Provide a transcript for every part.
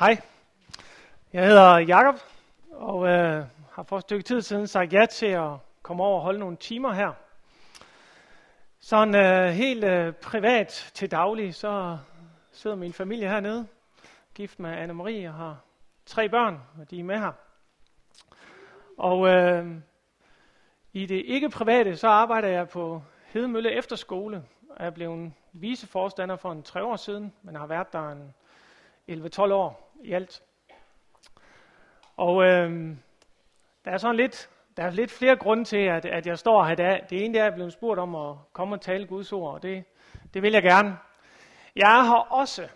Hej, jeg hedder Jakob og øh, har for et stykke tid siden sagt ja til at komme over og holde nogle timer her. Sådan øh, helt øh, privat til daglig, så sidder min familie hernede, gift med Anne-Marie og har tre børn, og de er med her. Og øh, i det ikke private, så arbejder jeg på Hedemølle Efterskole. Jeg er blevet viceforstander for en tre år siden, men har været der en 11-12 år i alt. Og øh, der er sådan lidt, der er lidt flere grunde til, at, at jeg står her i dag. Det ene er, at jeg er blevet spurgt om at komme og tale Guds ord, og det, det vil jeg gerne. Jeg har også,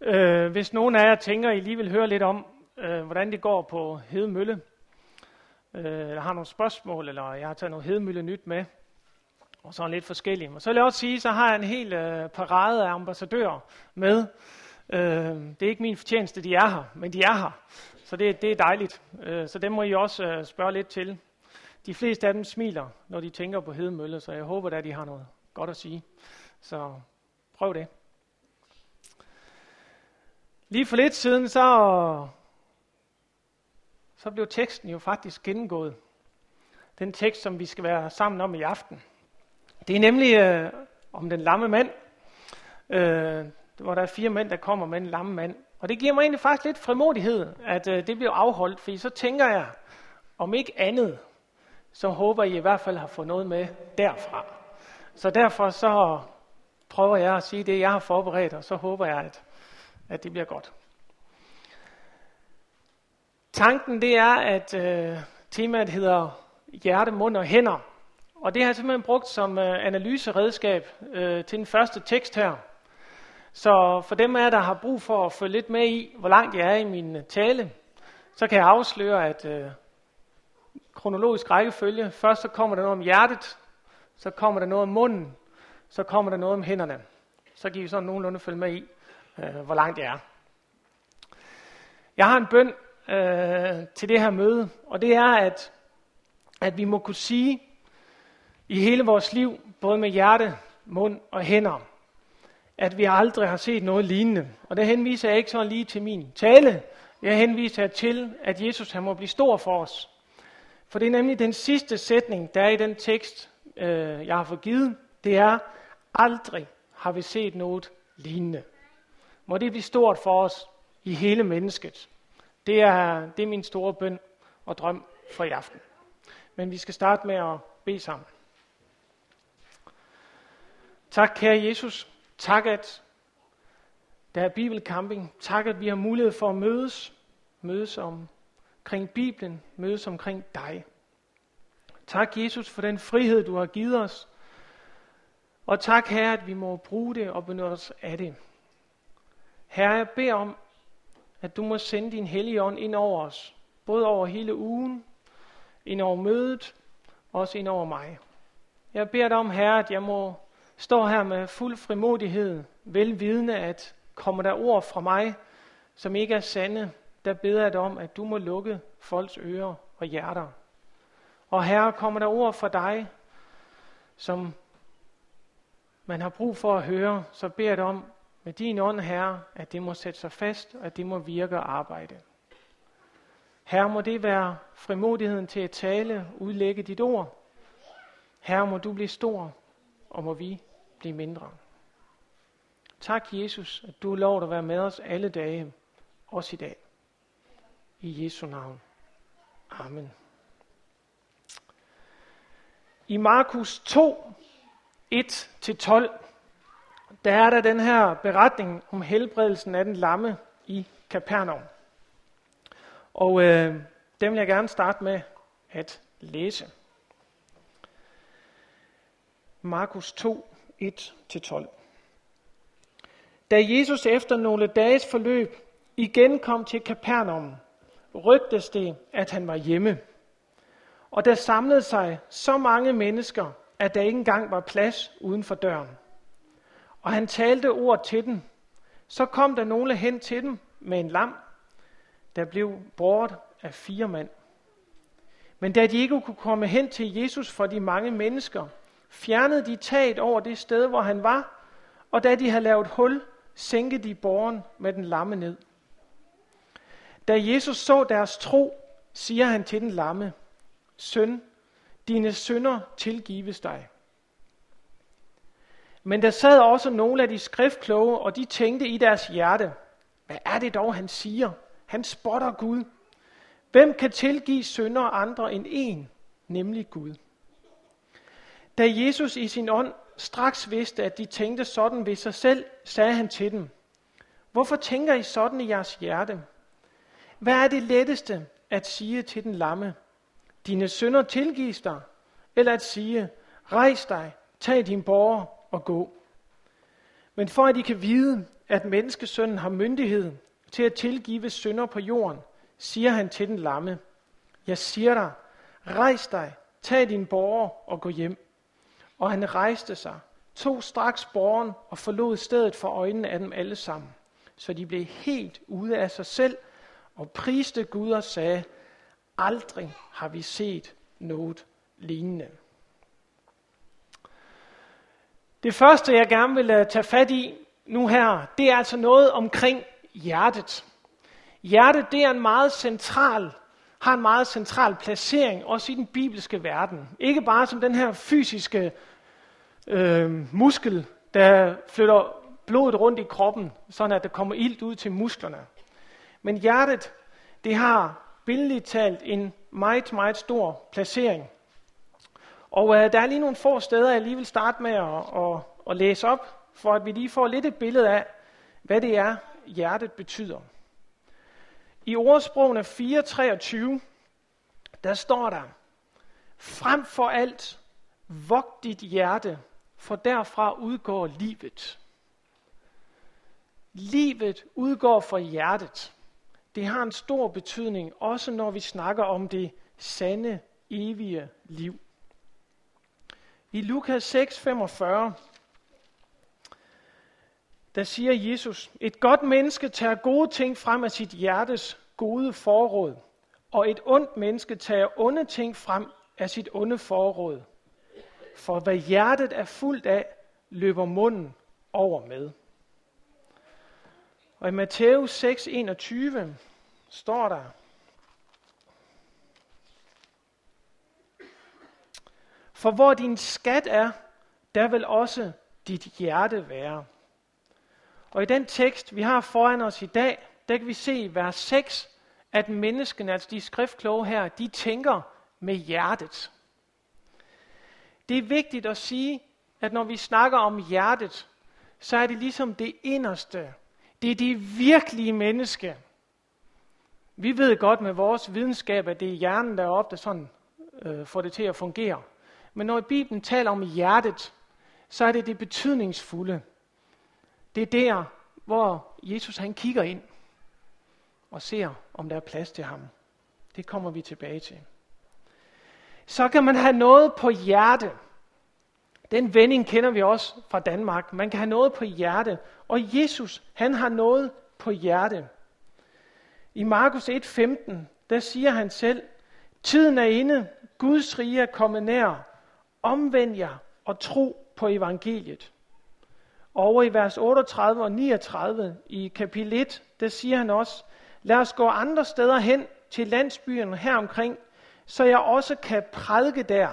øh, hvis nogen af jer tænker, I lige vil høre lidt om, øh, hvordan det går på Hedemølle, øh, eller har nogle spørgsmål, eller jeg har taget noget Hedemølle nyt med, og sådan lidt forskellige. Og så vil jeg også sige, så har jeg en hel øh, parade af ambassadører med. Øh, det er ikke min fortjeneste, de er her, men de er her. Så det, det er dejligt. Øh, så dem må I også øh, spørge lidt til. De fleste af dem smiler, når de tænker på Hedemølle, så jeg håber at de har noget godt at sige. Så prøv det. Lige for lidt siden, så, så blev teksten jo faktisk gennemgået. Den tekst, som vi skal være sammen om i aften. Det er nemlig øh, om den lamme mand, øh, hvor der er fire mænd, der kommer med en lamme mand. Og det giver mig egentlig faktisk lidt frimodighed, at øh, det bliver afholdt, fordi så tænker jeg, om ikke andet, så håber I i hvert fald har fået noget med derfra. Så derfor så prøver jeg at sige det, jeg har forberedt, og så håber jeg, at, at det bliver godt. Tanken det er, at øh, temaet hedder hjerte, mund og hænder. Og det har jeg simpelthen brugt som øh, analyseredskab øh, til den første tekst her. Så for dem af jer, der har brug for at følge lidt med i, hvor langt jeg er i min øh, tale, så kan jeg afsløre, at øh, kronologisk rækkefølge, først så kommer der noget om hjertet, så kommer der noget om munden, så kommer der noget om hænderne. Så giver I sådan nogenlunde følge med i, øh, hvor langt jeg er. Jeg har en bøn øh, til det her møde, og det er, at, at vi må kunne sige i hele vores liv, både med hjerte, mund og hænder, at vi aldrig har set noget lignende. Og det henviser jeg ikke så lige til min tale. Jeg henviser til, at Jesus han må blive stor for os. For det er nemlig den sidste sætning, der er i den tekst, øh, jeg har fået givet. Det er, aldrig har vi set noget lignende. Må det blive stort for os i hele mennesket. Det er, det er min store bøn og drøm for i aften. Men vi skal starte med at bede sammen. Tak, kære Jesus. Tak, at der er bibelcamping. Tak, at vi har mulighed for at mødes. Mødes omkring Bibelen. Mødes omkring dig. Tak, Jesus, for den frihed, du har givet os. Og tak, Herre, at vi må bruge det og benytte os af det. Herre, jeg beder om, at du må sende din hellige ånd ind over os. Både over hele ugen, ind over mødet, og også ind over mig. Jeg beder dig om, Herre, at jeg må står her med fuld frimodighed, velvidende, at kommer der ord fra mig, som ikke er sande, der beder jeg dig om, at du må lukke folks ører og hjerter. Og herre, kommer der ord fra dig, som man har brug for at høre, så beder jeg dig om, med din ånd, Herre, at det må sætte sig fast, og at det må virke og arbejde. Herre, må det være frimodigheden til at tale, udlægge dit ord. Herre, må du blive stor, og må vi blive mindre. Tak, Jesus, at du har lov at være med os alle dage, også i dag. I Jesu navn. Amen. I Markus 2, 1-12, der er der den her beretning om helbredelsen af den lamme i Kapernaum. Og øh, den vil jeg gerne starte med at læse. Markus 2, 1-12. Da Jesus efter nogle dages forløb igen kom til Kapernaum, rygtes det, at han var hjemme. Og der samlede sig så mange mennesker, at der ikke engang var plads uden for døren. Og han talte ord til dem. Så kom der nogle hen til dem med en lam, der blev båret af fire mand. Men da de ikke kunne komme hen til Jesus for de mange mennesker, fjernede de taget over det sted, hvor han var, og da de havde lavet hul, sænkede de borgen med den lamme ned. Da Jesus så deres tro, siger han til den lamme, Søn, dine sønder tilgives dig. Men der sad også nogle af de skriftkloge, og de tænkte i deres hjerte, hvad er det dog, han siger? Han spotter Gud. Hvem kan tilgive sønder andre end en, nemlig Gud? Da Jesus i sin ånd straks vidste, at de tænkte sådan ved sig selv, sagde han til dem, Hvorfor tænker I sådan i jeres hjerte? Hvad er det letteste at sige til den lamme? Dine sønder tilgives dig. Eller at sige, rejs dig, tag din borger og gå. Men for at I kan vide, at menneskesønnen har myndighed til at tilgive sønder på jorden, siger han til den lamme, jeg siger dig, rejs dig, tag din borger og gå hjem. Og han rejste sig, tog straks borgen og forlod stedet for øjnene af dem alle sammen. Så de blev helt ude af sig selv og priste Gud og sagde, aldrig har vi set noget lignende. Det første, jeg gerne vil øh, tage fat i nu her, det er altså noget omkring hjertet. Hjertet, det er en meget central, har en meget central placering, også i den bibelske verden. Ikke bare som den her fysiske øh, muskel, der flytter blodet rundt i kroppen, sådan at der kommer ilt ud til musklerne. Men hjertet, det har billedligt talt en meget, meget stor placering. Og øh, der er lige nogle få steder, jeg lige vil starte med at, at, at læse op, for at vi lige får lidt et billede af, hvad det er, hjertet betyder. I ordsprogene 4.23, der står der, frem for alt, vogt dit hjerte, for derfra udgår livet. Livet udgår fra hjertet. Det har en stor betydning, også når vi snakker om det sande, evige liv. I Lukas 6:45, der siger Jesus, et godt menneske tager gode ting frem af sit hjertes gode forråd, og et ondt menneske tager onde ting frem af sit onde forråd. For hvad hjertet er fuldt af, løber munden over med. Og i Matthæus 6:21 står der, For hvor din skat er, der vil også dit hjerte være. Og i den tekst, vi har foran os i dag, der kan vi se i vers 6, at menneskene, altså de skriftkloge her, de tænker med hjertet. Det er vigtigt at sige, at når vi snakker om hjertet, så er det ligesom det inderste. Det er det virkelige menneske. Vi ved godt med vores videnskab, at det er hjernen der op der sådan øh, får det til at fungere. Men når Bibelen taler om hjertet, så er det det betydningsfulde. Det er der, hvor Jesus han kigger ind og ser, om der er plads til ham. Det kommer vi tilbage til. Så kan man have noget på hjerte. Den vending kender vi også fra Danmark. Man kan have noget på hjerte. Og Jesus, han har noget på hjerte. I Markus 1:15, der siger han selv, tiden er inde, Guds rige er kommet nær. Omvend jer og tro på evangeliet. Over i vers 38 og 39 i kapitel 1, der siger han også, lad os gå andre steder hen til landsbyen her omkring, så jeg også kan prædike der.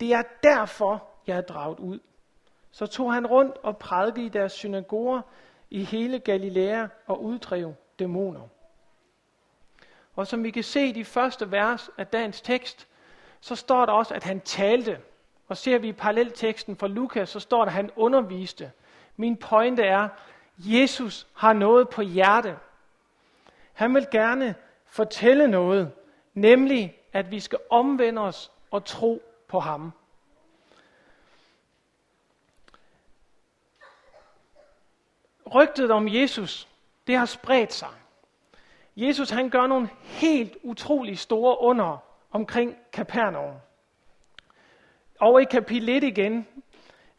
Det er derfor, jeg er draget ud. Så tog han rundt og prædikede i deres synagoger i hele Galilea og uddrev dæmoner. Og som vi kan se i de første vers af dagens tekst, så står der også, at han talte. Og ser vi i parallelteksten fra Lukas, så står der, at han underviste. Min pointe er, Jesus har noget på hjerte. Han vil gerne fortælle noget, nemlig at vi skal omvende os og tro på ham. Rygtet om Jesus, det har spredt sig. Jesus han gør nogle helt utrolig store under omkring Kapernaum. Og i kapitel 1 igen,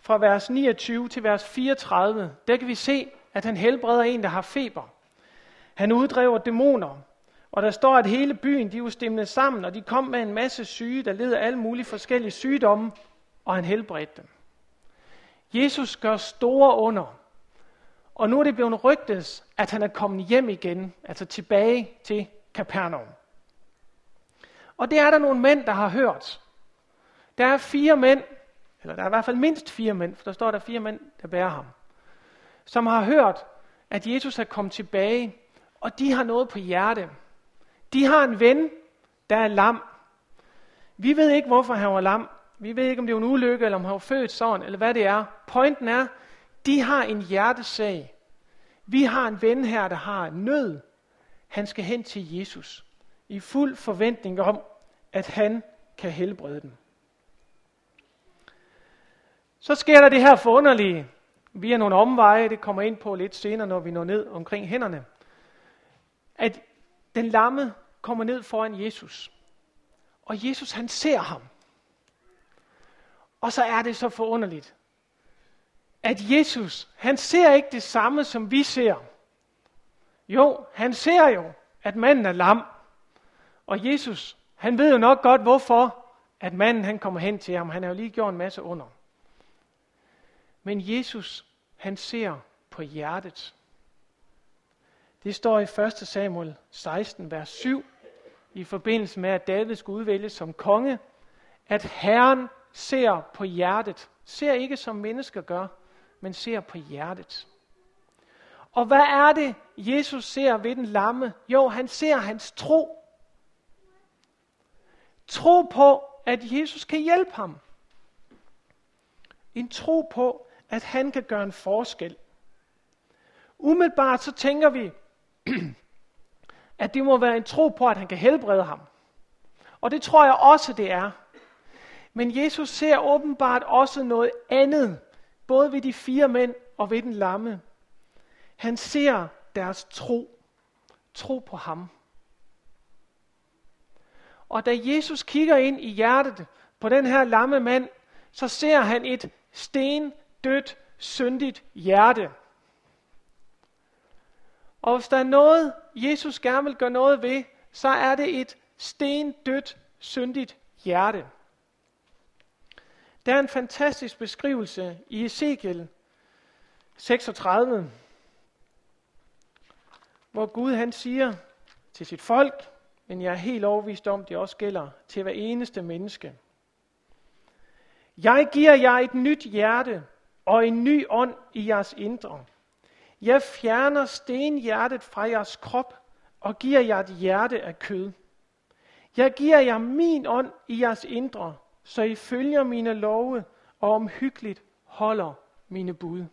fra vers 29 til vers 34, der kan vi se, at han helbreder en, der har feber. Han uddriver dæmoner, og der står, at hele byen de var stemmet sammen, og de kom med en masse syge, der led af alle mulige forskellige sygdomme, og han helbredte dem. Jesus gør store under. Og nu er det blevet rygtes, at han er kommet hjem igen, altså tilbage til Kapernaum. Og det er der nogle mænd, der har hørt. Der er fire mænd, eller der er i hvert fald mindst fire mænd, for der står der fire mænd, der bærer ham, som har hørt, at Jesus er kommet tilbage, og de har noget på hjerte. De har en ven, der er lam. Vi ved ikke, hvorfor han var lam. Vi ved ikke, om det var en ulykke, eller om han var født sådan, eller hvad det er. Pointen er, de har en hjertesag. Vi har en ven her, der har nød. Han skal hen til Jesus i fuld forventning om, at han kan helbrede dem. Så sker der det her forunderlige, via nogle omveje, det kommer ind på lidt senere, når vi når ned omkring hænderne, at den lamme kommer ned foran Jesus. Og Jesus han ser ham. Og så er det så forunderligt, at Jesus, han ser ikke det samme, som vi ser. Jo, han ser jo, at manden er lam. Og Jesus, han ved jo nok godt, hvorfor, at manden han kommer hen til ham. Han har jo lige gjort en masse under. Men Jesus, han ser på hjertet. Det står i 1. Samuel 16, vers 7, i forbindelse med, at David skulle udvælges som konge, at Herren ser på hjertet. Ser ikke som mennesker gør, men ser på hjertet. Og hvad er det, Jesus ser ved den lamme? Jo, han ser hans tro. Tro på, at Jesus kan hjælpe ham. En tro på, at han kan gøre en forskel. Umiddelbart så tænker vi, at det må være en tro på, at han kan helbrede ham. Og det tror jeg også, det er. Men Jesus ser åbenbart også noget andet, både ved de fire mænd og ved den lamme. Han ser deres tro. Tro på ham. Og da Jesus kigger ind i hjertet på den her lamme mand, så ser han et sten dødt, syndigt hjerte. Og hvis der er noget, Jesus gerne vil gøre noget ved, så er det et stendødt, syndigt hjerte. Der er en fantastisk beskrivelse i Ezekiel 36, hvor Gud han siger til sit folk, men jeg er helt overvist om, det også gælder til hver eneste menneske. Jeg giver jer et nyt hjerte, og en ny ånd i jeres indre. Jeg fjerner stenhjertet fra jeres krop og giver jer et hjerte af kød. Jeg giver jer min ånd i jeres indre, så I følger mine love og omhyggeligt holder mine bud.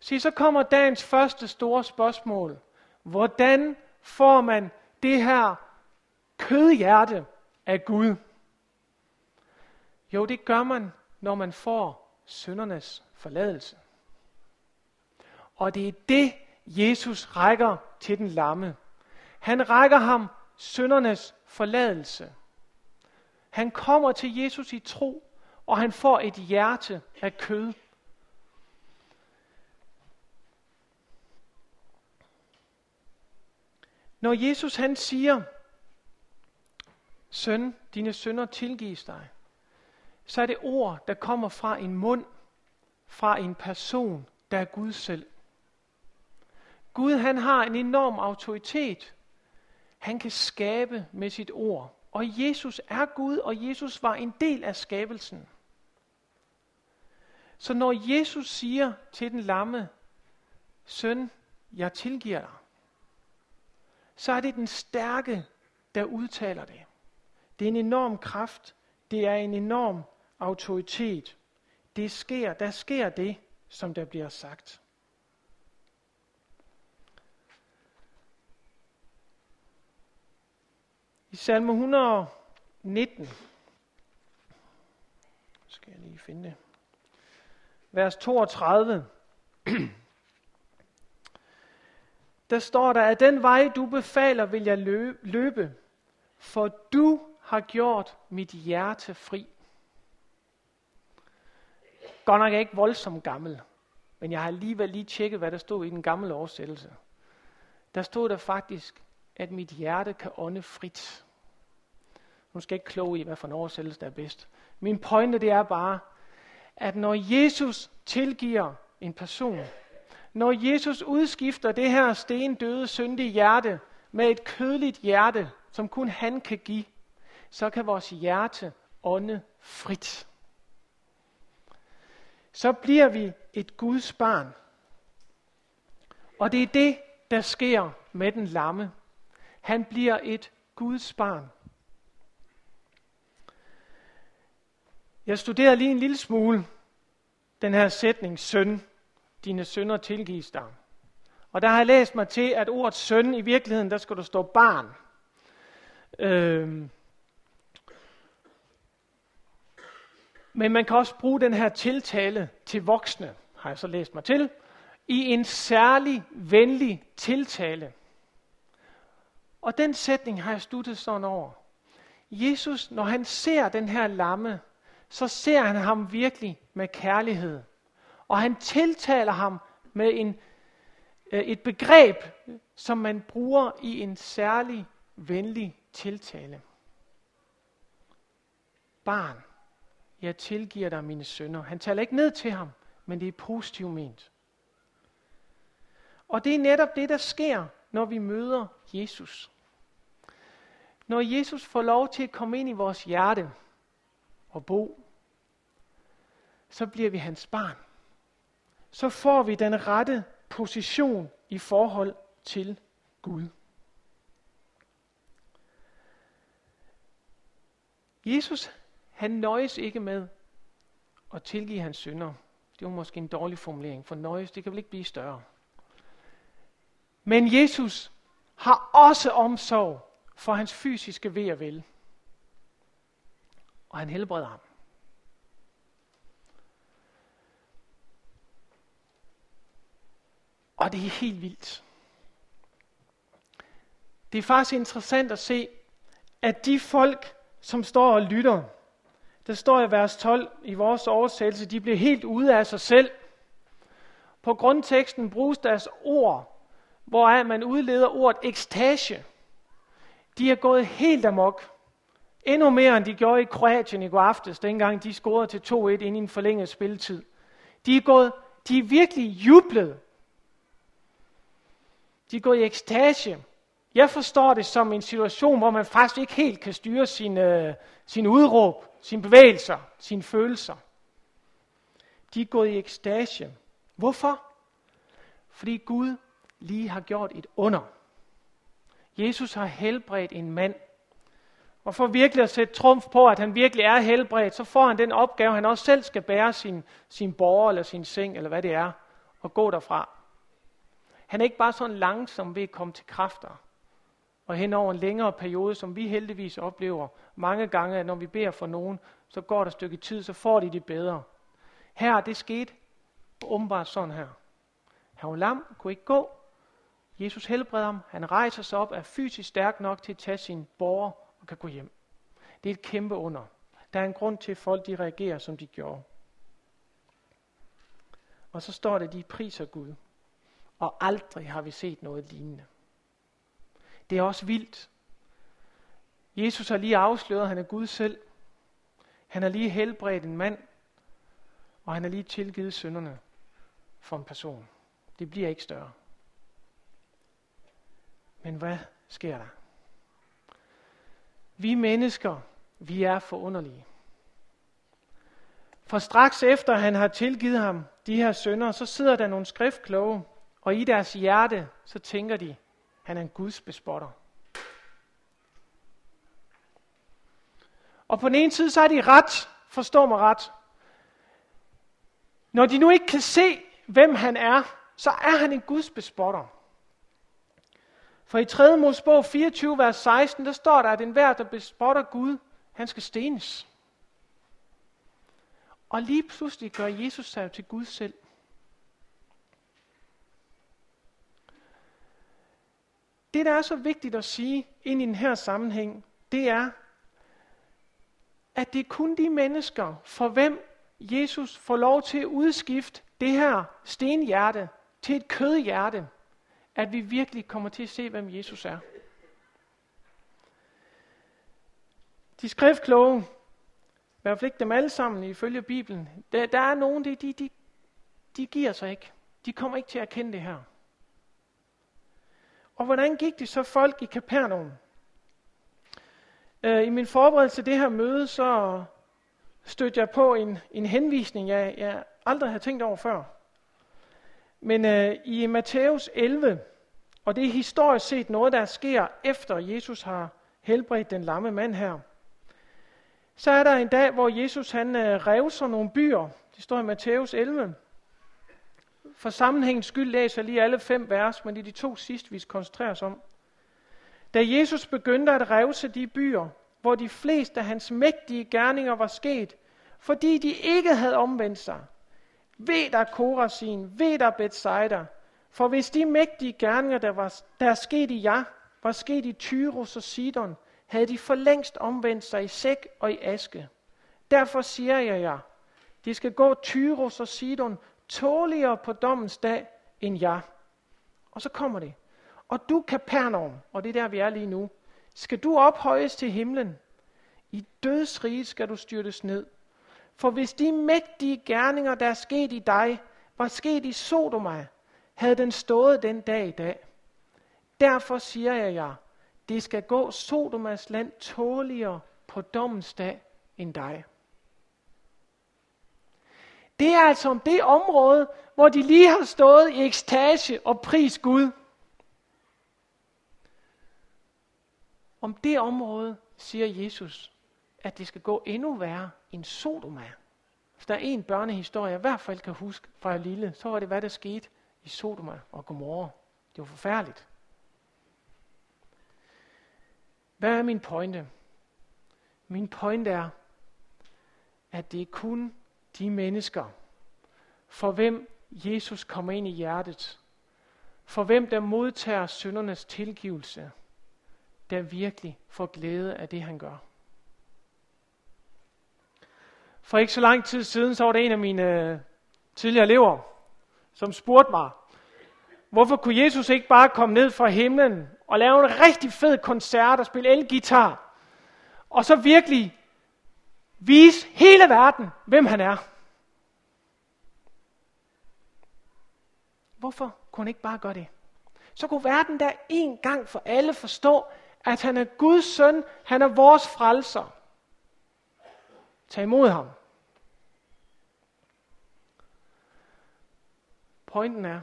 Se, så kommer dagens første store spørgsmål. Hvordan får man det her kødhjerte af Gud? Jo, det gør man, når man får søndernes forladelse. Og det er det, Jesus rækker til den lamme. Han rækker ham søndernes forladelse. Han kommer til Jesus i tro, og han får et hjerte af kød. Når Jesus han siger, søn, dine sønder tilgives dig, så er det ord, der kommer fra en mund, fra en person, der er Gud selv. Gud han har en enorm autoritet. Han kan skabe med sit ord. Og Jesus er Gud, og Jesus var en del af skabelsen. Så når Jesus siger til den lamme, søn, jeg tilgiver dig, så er det den stærke, der udtaler det. Det er en enorm kraft. Det er en enorm autoritet. Det sker, der sker det, som der bliver sagt. I salme 119, skal jeg lige finde det, vers 32, der står der, at den vej du befaler vil jeg løbe, for du har gjort mit hjerte fri. Godt nok ikke voldsomt gammel, men jeg har alligevel lige tjekket, hvad der stod i den gamle oversættelse. Der stod der faktisk, at mit hjerte kan ånde frit. Nu skal jeg ikke kloge i, hvad for en oversættelse der er bedst. Min pointe det er bare, at når Jesus tilgiver en person, når Jesus udskifter det her stendøde, syndige hjerte med et kødeligt hjerte, som kun han kan give, så kan vores hjerte ånde frit. Så bliver vi et Guds barn. Og det er det, der sker med den lamme. Han bliver et Guds barn. Jeg studerer lige en lille smule den her sætning, søn, dine sønner tilgives dig. Og der har jeg læst mig til, at ordet søn i virkeligheden, der skal du stå barn. Øhm. Men man kan også bruge den her tiltale til voksne, har jeg så læst mig til, i en særlig venlig tiltale. Og den sætning har jeg studeret sådan over. Jesus, når han ser den her lamme, så ser han ham virkelig med kærlighed. Og han tiltaler ham med en, øh, et begreb, som man bruger i en særlig venlig tiltale. Barn, jeg tilgiver dig mine sønder. Han taler ikke ned til ham, men det er positivt ment. Og det er netop det, der sker, når vi møder Jesus. Når Jesus får lov til at komme ind i vores hjerte og bo, så bliver vi hans barn. Så får vi den rette position i forhold til Gud. Jesus, han nøjes ikke med at tilgive hans synder. Det var måske en dårlig formulering, for nøjes, det kan vel ikke blive større. Men Jesus har også omsorg for hans fysiske ved og vel. Og han helbreder ham. Og det er helt vildt. Det er faktisk interessant at se, at de folk, som står og lytter, der står i vers 12 i vores oversættelse, de blev helt ude af sig selv. På grundteksten bruges deres ord, hvor man udleder ordet ekstase. De er gået helt amok. Endnu mere end de gjorde i Kroatien i går aftes, dengang de scorede til 2-1 inden i en forlænget spilletid. De er, gået, de er virkelig jublet. De er gået i ekstase. Jeg forstår det som en situation, hvor man faktisk ikke helt kan styre sine, øh, sine udråb, sine bevægelser, sine følelser. De er gået i ekstase. Hvorfor? Fordi Gud lige har gjort et under. Jesus har helbredt en mand. Og for virkelig at sætte trumf på, at han virkelig er helbredt, så får han den opgave, han også selv skal bære sin, sin borger eller sin seng, eller hvad det er, og gå derfra. Han er ikke bare sådan langsom ved at komme til kræfter. Og hen over en længere periode, som vi heldigvis oplever mange gange, at når vi beder for nogen, så går der et stykke tid, så får de det bedre. Her, det skete åbenbart sådan her. Han var lam, kunne ikke gå, Jesus helbreder ham. Han rejser sig op, er fysisk stærk nok til at tage sin borger og kan gå hjem. Det er et kæmpe under. Der er en grund til, at folk de reagerer, som de gjorde. Og så står det, at de priser Gud. Og aldrig har vi set noget lignende. Det er også vildt. Jesus har lige afsløret, at han er Gud selv. Han har lige helbredt en mand, og han har lige tilgivet synderne for en person. Det bliver ikke større. Men hvad sker der? Vi mennesker, vi er forunderlige. For straks efter han har tilgivet ham de her sønder, så sidder der nogle skriftkloge, og i deres hjerte, så tænker de, han er en Guds bespotter. Og på den ene side, så er de ret, forstår mig ret. Når de nu ikke kan se, hvem han er, så er han en Guds bespotter. For i 3. Mosebog 24, vers 16, der står der, at enhver, der bespotter Gud, han skal stenes. Og lige pludselig gør Jesus sig til Gud selv. Det, der er så vigtigt at sige ind i den her sammenhæng, det er, at det er kun de mennesker, for hvem Jesus får lov til at udskifte det her stenhjerte til et kødhjerte, at vi virkelig kommer til at se, hvem Jesus er. De skriftkloge, i hvert fald ikke dem alle sammen ifølge Bibelen, der, der er nogen, de, de, de, de giver sig ikke. De kommer ikke til at erkende det her. Og hvordan gik det så folk i Kapernaum? Øh, I min forberedelse til det her møde, så stødte jeg på en, en henvisning, jeg, jeg aldrig havde tænkt over før. Men øh, i Matthæus 11, og det er historisk set noget, der sker efter Jesus har helbredt den lamme mand her, så er der en dag, hvor Jesus han øh, revser nogle byer. Det står i Matthæus 11. For sammenhængens skyld læser jeg lige alle fem vers, men det er de to sidste, vi skal koncentrere os om. Da Jesus begyndte at revse de byer, hvor de fleste af hans mægtige gerninger var sket, fordi de ikke havde omvendt sig. Ved der Korasin, ved der Bethsaida, for hvis de mægtige gerninger, der, var, der er sket i jer, var sket i Tyros og Sidon, havde de for længst omvendt sig i sæk og i aske. Derfor siger jeg jer, de skal gå Tyros og Sidon tåligere på dommens dag end jeg. Og så kommer det. Og du, Kapernaum, og det er der, vi er lige nu, skal du ophøjes til himlen. I dødsriget skal du styrtes ned. For hvis de mægtige gerninger, der er sket i dig, var sket i Sodoma, havde den stået den dag i dag. Derfor siger jeg jer, det skal gå Sodomas land tåligere på dommens dag end dig. Det er altså om det område, hvor de lige har stået i ekstase og pris Gud. Om det område siger Jesus, at det skal gå endnu værre end Sodoma. Hvis der er en børnehistorie, jeg i hvert fald kan huske fra jeg lille, så var det, hvad der skete i Sodoma og Gomorra. Det var forfærdeligt. Hvad er min pointe? Min pointe er, at det er kun de mennesker, for hvem Jesus kommer ind i hjertet, for hvem der modtager syndernes tilgivelse, der virkelig får glæde af det, han gør. For ikke så lang tid siden, så var det en af mine øh, tidligere elever, som spurgte mig, hvorfor kunne Jesus ikke bare komme ned fra himlen og lave en rigtig fed koncert og spille elgitar, og så virkelig vise hele verden, hvem han er. Hvorfor kunne han ikke bare gøre det? Så kunne verden der en gang for alle forstå, at han er Guds søn, han er vores frelser. Tag imod ham. Pointen er,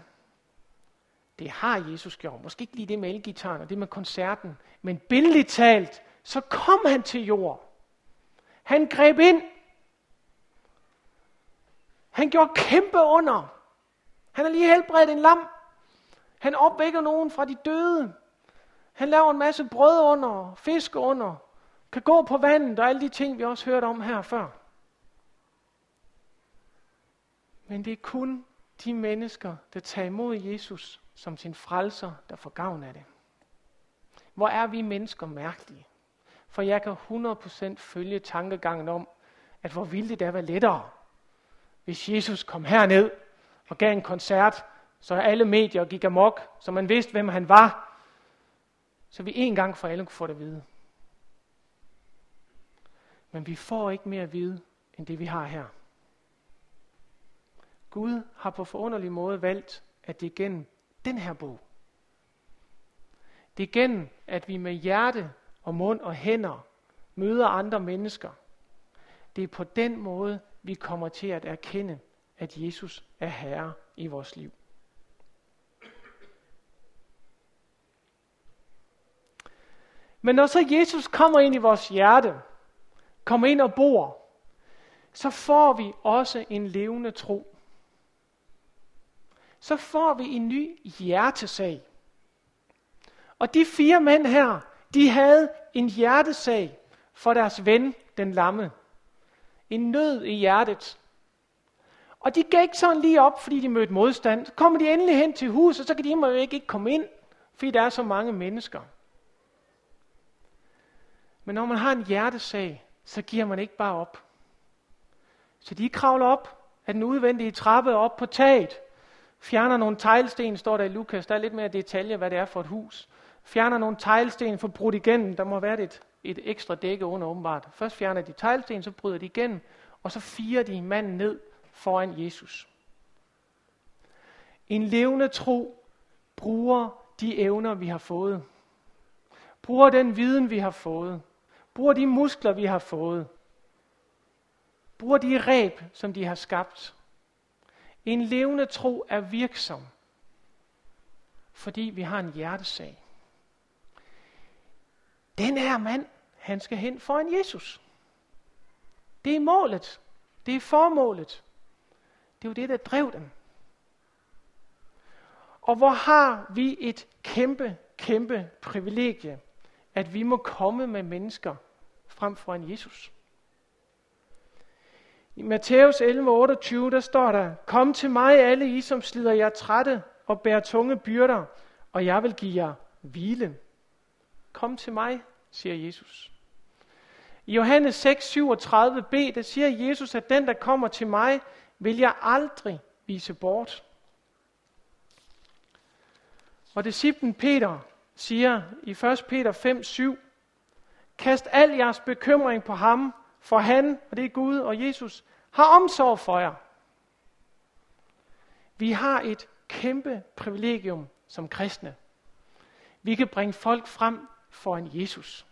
det har Jesus gjort. Måske ikke lige det med elgitaren og det med koncerten, men billedligt talt, så kom han til jord. Han greb ind. Han gjorde kæmpe under. Han har lige helbredt en lam. Han opvækker nogen fra de døde. Han laver en masse brød under, fisk under, kan gå på vandet og alle de ting, vi også hørte om her før. Men det er kun de mennesker, der tager imod Jesus som sin frelser, der får gavn af det. Hvor er vi mennesker mærkelige? For jeg kan 100% følge tankegangen om, at hvor ville det da være lettere, hvis Jesus kom herned og gav en koncert, så alle medier gik amok, så man vidste, hvem han var, så vi en gang for alle kunne få det at vide. Men vi får ikke mere at vide, end det vi har her. Gud har på forunderlig måde valgt, at det er gennem den her bog. Det er gennem, at vi med hjerte og mund og hænder møder andre mennesker. Det er på den måde, vi kommer til at erkende, at Jesus er Herre i vores liv. Men når så Jesus kommer ind i vores hjerte, kommer ind og bor, så får vi også en levende tro så får vi en ny hjertesag. Og de fire mænd her, de havde en hjertesag for deres ven, den lamme. En nød i hjertet. Og de gik ikke sådan lige op, fordi de mødte modstand. Så kommer de endelig hen til huset, og så kan de jo ikke komme ind, fordi der er så mange mennesker. Men når man har en hjertesag, så giver man ikke bare op. Så de kravler op af den udvendige trappe op på taget Fjerner nogle teglsten, står der i Lukas. Der er lidt mere detalje, hvad det er for et hus. Fjerner nogle teglsten, for brudt igennem. Der må være et, et ekstra dække under åbenbart. Først fjerner de teglsten, så bryder de igennem. Og så firer de manden ned foran Jesus. En levende tro bruger de evner, vi har fået. Bruger den viden, vi har fået. Bruger de muskler, vi har fået. Bruger de ræb, som de har skabt. En levende tro er virksom, fordi vi har en hjertesag. Den her mand, han skal hen for en Jesus. Det er målet. Det er formålet. Det er jo det, der drev dem. Og hvor har vi et kæmpe, kæmpe privilegie, at vi må komme med mennesker frem for en Jesus. I Matthæus 11:28 der står der, Kom til mig alle I, som slider jer trætte og bærer tunge byrder, og jeg vil give jer hvile. Kom til mig, siger Jesus. I Johannes 6:37b, der siger Jesus, at den, der kommer til mig, vil jeg aldrig vise bort. Og disciplen Peter siger i 1. Peter 5:7, Kast al jeres bekymring på ham, for han, og det er Gud og Jesus, har omsorg for jer. Vi har et kæmpe privilegium som kristne. Vi kan bringe folk frem foran Jesus.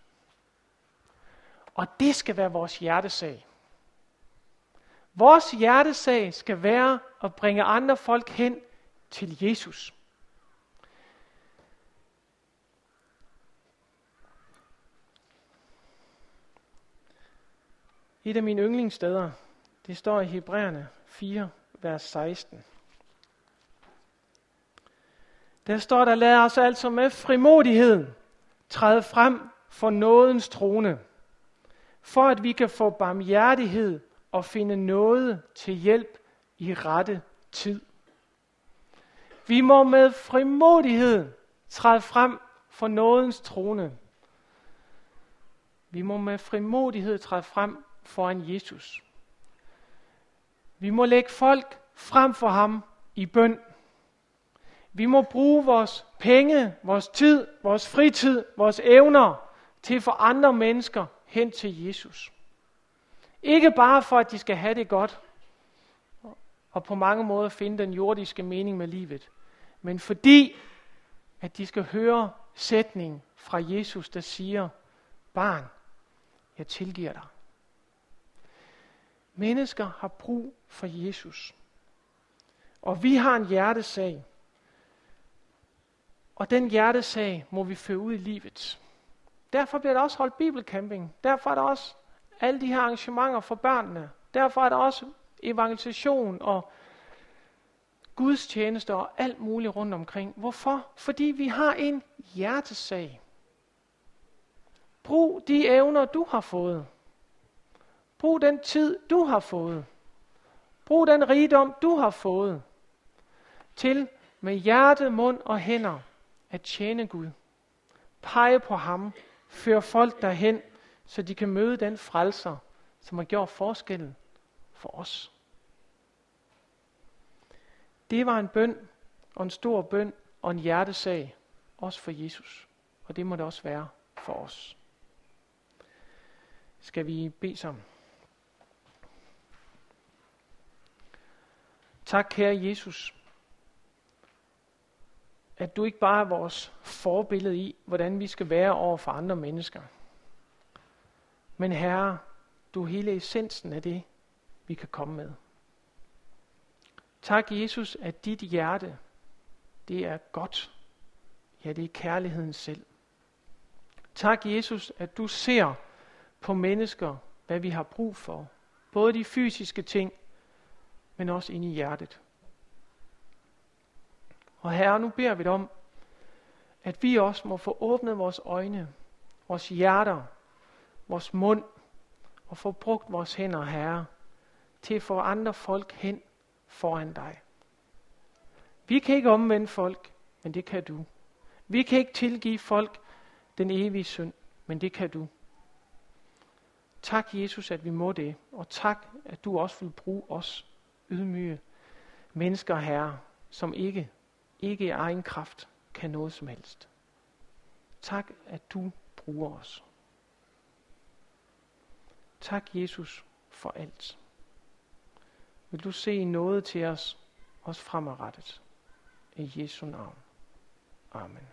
Og det skal være vores hjertesag. Vores hjertesag skal være at bringe andre folk hen til Jesus. Et af mine yndlingssteder, det står i Hebræerne 4, vers 16. Der står der, lad os altså med frimodighed træde frem for nådens trone, for at vi kan få barmhjertighed og finde noget til hjælp i rette tid. Vi må med frimodighed træde frem for nådens trone. Vi må med frimodighed træde frem foran Jesus. Vi må lægge folk frem for ham i bøn. Vi må bruge vores penge, vores tid, vores fritid, vores evner til at få andre mennesker hen til Jesus. Ikke bare for, at de skal have det godt, og på mange måder finde den jordiske mening med livet, men fordi, at de skal høre sætningen fra Jesus, der siger, barn, jeg tilgiver dig. Mennesker har brug for Jesus. Og vi har en hjertesag. Og den hjertesag må vi føre ud i livet. Derfor bliver der også holdt bibelcamping. Derfor er der også alle de her arrangementer for børnene. Derfor er der også evangelisation og gudstjenester og alt muligt rundt omkring. Hvorfor? Fordi vi har en hjertesag. Brug de evner, du har fået. Brug den tid, du har fået. Brug den rigdom, du har fået. Til med hjerte, mund og hænder at tjene Gud. Pege på ham. Før folk derhen, så de kan møde den frelser, som har gjort forskellen for os. Det var en bøn, og en stor bøn, og en hjertesag, også for Jesus. Og det må det også være for os. Skal vi bede sammen? Tak, kære Jesus, at du ikke bare er vores forbillede i, hvordan vi skal være over for andre mennesker. Men Herre, du er hele essensen af det, vi kan komme med. Tak, Jesus, at dit hjerte, det er godt. Ja, det er kærligheden selv. Tak, Jesus, at du ser på mennesker, hvad vi har brug for. Både de fysiske ting, men også ind i hjertet. Og Herre, nu beder vi dig om, at vi også må få åbnet vores øjne, vores hjerter, vores mund, og få brugt vores hænder, Herre, til at få andre folk hen foran dig. Vi kan ikke omvende folk, men det kan du. Vi kan ikke tilgive folk den evige synd, men det kan du. Tak, Jesus, at vi må det, og tak, at du også vil bruge os ydmyge mennesker, Herre, som ikke, ikke i egen kraft kan noget som helst. Tak, at du bruger os. Tak, Jesus, for alt. Vil du se noget til os, også fremadrettet. I Jesu navn. Amen.